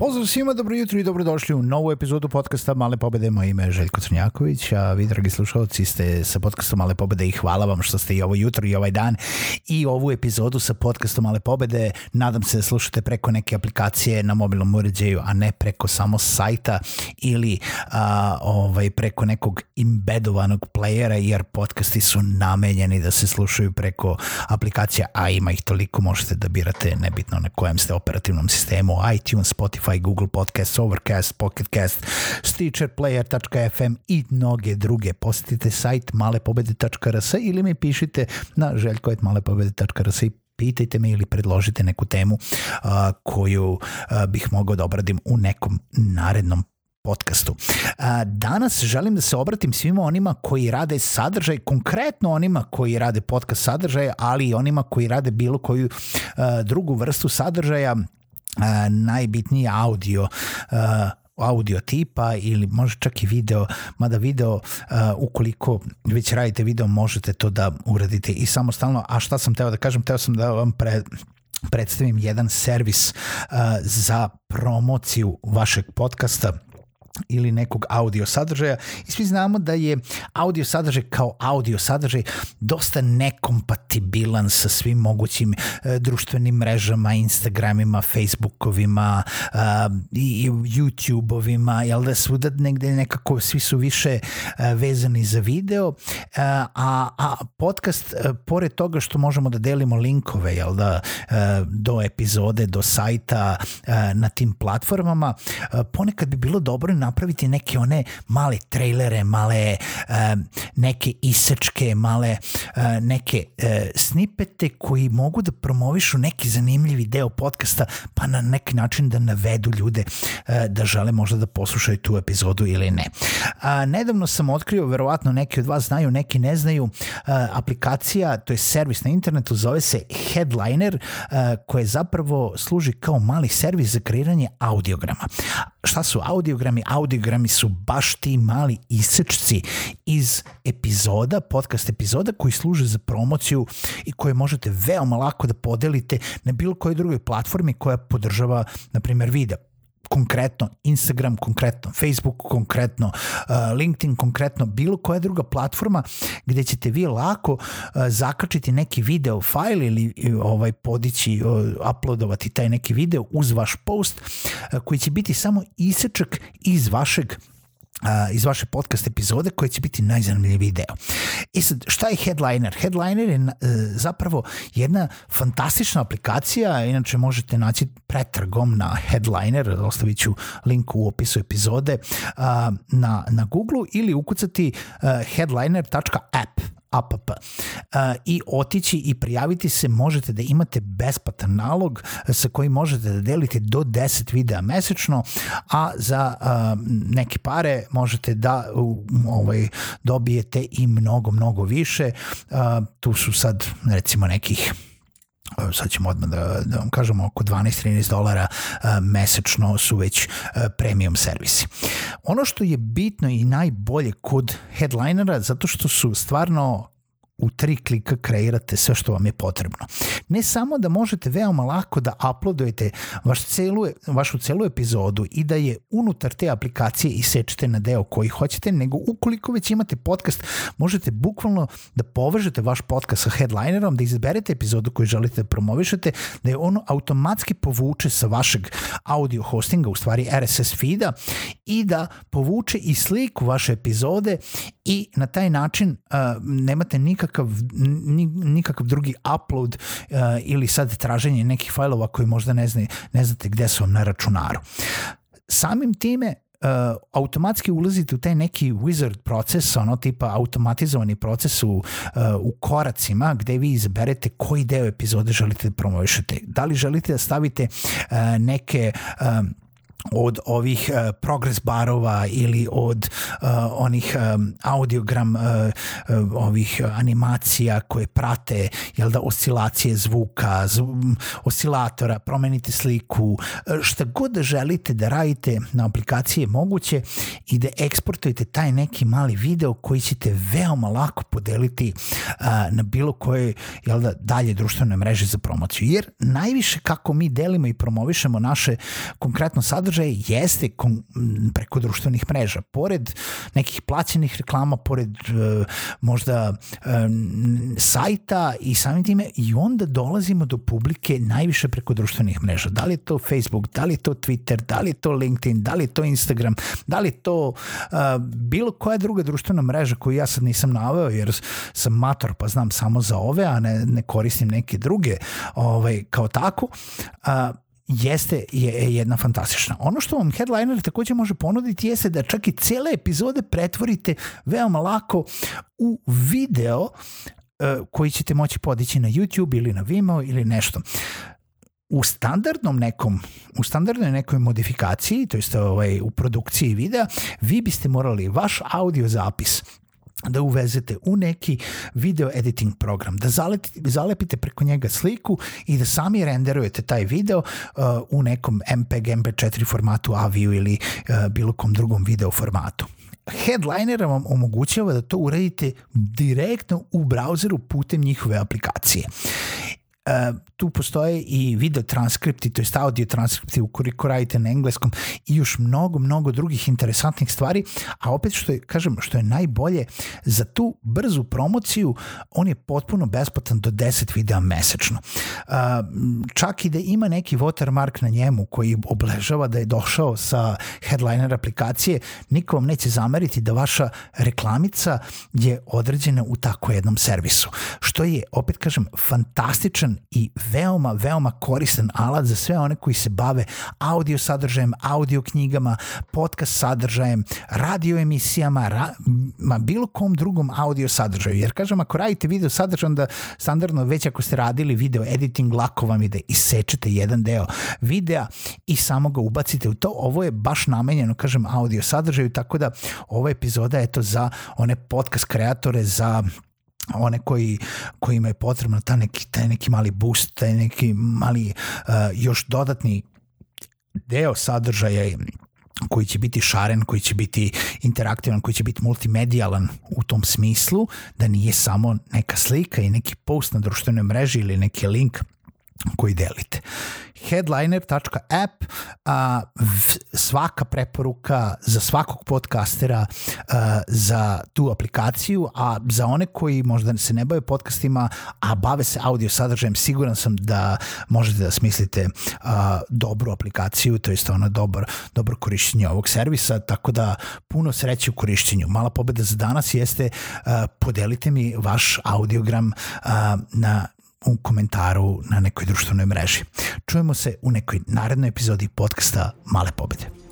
Pozdrav svima, dobro jutro i dobrodošli u novu epizodu podcasta Male pobede. Moje ime je Željko Crnjaković, a vi, dragi slušalci, ste sa podcastom Male pobede i hvala vam što ste i ovo jutro i ovaj dan i ovu epizodu sa podcastom Male pobede. Nadam se da slušate preko neke aplikacije na mobilnom uređaju, a ne preko samo sajta ili a, ovaj, preko nekog imbedovanog playera, jer podcasti su namenjeni da se slušaju preko aplikacija, a ima ih toliko, možete da birate nebitno na kojem ste operativnom sistemu, iTunes, Spotify, Spotify, Google Podcast, Overcast, Pocketcast, Stitcher, Player.fm i mnoge druge. Posetite sajt malepobede.rs ili mi pišite na željko.malepobede.rs i pitajte me ili predložite neku temu a, koju a, bih mogao da obradim u nekom narednom podcastu. Danas želim da se obratim svima onima koji rade sadržaj, konkretno onima koji rade podcast sadržaje, ali i onima koji rade bilo koju drugu vrstu sadržaja, E, najbitniji audio e, audio tipa ili možda čak i video, mada video uh, ukoliko već radite video možete to da uradite i samostalno. A šta sam teo da kažem? Teo sam da vam pre, predstavim jedan servis uh, za promociju vašeg podcasta ili nekog audio sadržaja i svi znamo da je audio sadržaj kao audio sadržaj dosta nekompatibilan sa svim mogućim e, društvenim mrežama, Instagramima, Facebookovima e, i YouTubeovima, jel da svuda negde nekako svi su više e, vezani za video, e, a, a podcast, e, pored toga što možemo da delimo linkove, jel da, e, do epizode, do sajta e, na tim platformama, e, ponekad bi bilo dobro napraviti neke one male trailere, male neke isečke, male eh, neke eh, snipete koji mogu da promovišu neki zanimljivi deo podcasta, pa na neki način da navedu ljude eh, da žele možda da poslušaju tu epizodu ili ne. Nedavno sam otkrio, verovatno neki od vas znaju, neki ne znaju, aplikacija, to je servis na internetu, zove se Headliner, koja zapravo služi kao mali servis za kreiranje audiograma šta su audiogrami? Audiogrami su baš ti mali isečci iz epizoda, podcast epizoda koji služe za promociju i koje možete veoma lako da podelite na bilo kojoj drugoj platformi koja podržava, na primjer, video konkretno, Instagram konkretno, Facebook konkretno, uh, LinkedIn konkretno, bilo koja druga platforma gde ćete vi lako uh, zakačiti neki video fajl ili uh, ovaj podići, uploadovati taj neki video uz vaš post koji će biti samo isečak iz vašeg iz vaše podcast epizode koji će biti najzanimljiviji deo. I sad, šta je Headliner? Headliner je e, zapravo jedna fantastična aplikacija, inače možete naći pretrgom na Headliner, ostavit ću link u opisu epizode a, na, na Google ili ukucati e, headliner.app app. E, I otići i prijaviti se možete da imate besplatan nalog sa kojim možete da delite do 10 videa mesečno, a za e, neke pare možete da ovaj, dobijete i mnogo, mnogo više. E, tu su sad recimo nekih sad ćemo odmah da, da vam kažemo, oko 12-13 dolara e, mesečno su već e, premium servisi. Ono što je bitno i najbolje kod headlinera, zato što su stvarno u tri klika kreirate sve što vam je potrebno. Ne samo da možete veoma lako da uploadujete vaš celu, vašu celu epizodu i da je unutar te aplikacije isečete na deo koji hoćete, nego ukoliko već imate podcast, možete bukvalno da povežete vaš podcast sa headlinerom, da izaberete epizodu koju želite da promovišete, da je ono automatski povuče sa vašeg audio hostinga, u stvari RSS feeda, i da povuče i sliku vaše epizode i na taj način uh, nemate nikakav, ni, nikakav drugi upload uh, ili sad traženje nekih fajlova koji možda ne, zna, ne znate gde su na računaru. Samim time uh, automatski ulazite u taj neki wizard proces, ono tipa automatizovani proces u, uh, u koracima gde vi izaberete koji deo epizode želite da promovišete. Da li želite da stavite uh, neke um, od ovih uh, e, progress barova ili od uh, onih um, audiogram uh, uh, ovih animacija koje prate jel da oscilacije zvuka, zv oscilatora, promenite sliku, šta god da želite da radite na aplikaciji moguće i da eksportujete taj neki mali video koji ćete veoma lako podeliti uh, na bilo koje jel da dalje društvene mreže za promociju. Jer najviše kako mi delimo i promovišemo naše konkretno sadržaje sadržaja jeste kon, preko društvenih mreža. Pored nekih plaćenih reklama, pored e, možda e, sajta i samim time i onda dolazimo do publike najviše preko društvenih mreža. Da li je to Facebook, da li je to Twitter, da li je to LinkedIn, da li je to Instagram, da li je to e, bilo koja druga društvena mreža koju ja sad nisam naveo jer sam mator pa znam samo za ove, a ne, ne koristim neke druge ovaj, kao tako. A, jeste je, jedna fantastična. Ono što vam headliner takođe može ponuditi jeste da čak i cele epizode pretvorite veoma lako u video e, koji ćete moći podići na YouTube ili na Vimeo ili nešto u standardnom nekom, u standardnoj nekoj modifikaciji, to jest ovaj, u produkciji videa, vi biste morali vaš audio zapis da uvezete u neki video editing program, da zalepite, preko njega sliku i da sami renderujete taj video uh, u nekom MPEG, MP4 formatu, AVIU ili uh, bilo kom drugom video formatu. Headliner vam omogućava da to uradite direktno u brauzeru putem njihove aplikacije. Uh, tu postoje i video transkripti, to je audio transkripti ukoliko radite na engleskom i još mnogo, mnogo drugih interesantnih stvari, a opet što je, kažem, što je najbolje, za tu brzu promociju on je potpuno besplatan do 10 videa mesečno. Čak i da ima neki watermark na njemu koji obležava da je došao sa headliner aplikacije, niko vam neće zameriti da vaša reklamica je određena u tako jednom servisu. Što je, opet kažem, fantastičan i veoma, veoma koristan alat za sve one koji se bave audio sadržajem, audio knjigama, podcast sadržajem, radio emisijama, ra, ma bilo kom drugom audio sadržaju. Jer kažem, ako radite video sadržaj, onda standardno već ako ste radili video editing, lako vam je da isečete jedan deo videa i samo ga ubacite u to. Ovo je baš namenjeno, kažem, audio sadržaju, tako da ova epizoda je to za one podcast kreatore, za one koji, koji im je potrebno ta neki, taj neki mali boost, taj neki mali uh, još dodatni deo sadržaja koji će biti šaren, koji će biti interaktivan, koji će biti multimedijalan u tom smislu, da nije samo neka slika i neki post na društvenoj mreži ili neki link koji delite. Headliner.app a, svaka preporuka za svakog podcastera a, za tu aplikaciju, a za one koji možda se ne bave podcastima, a bave se audio sadržajem, siguran sam da možete da smislite a, dobru aplikaciju, to je ono dobro, dobro korišćenje ovog servisa, tako da puno sreće u korišćenju. Mala pobeda za danas jeste a, podelite mi vaš audiogram a, na u komentaru na nekoj društvenoj mreži. Čujemo se u nekoj narednoj epizodi podcasta Male pobede.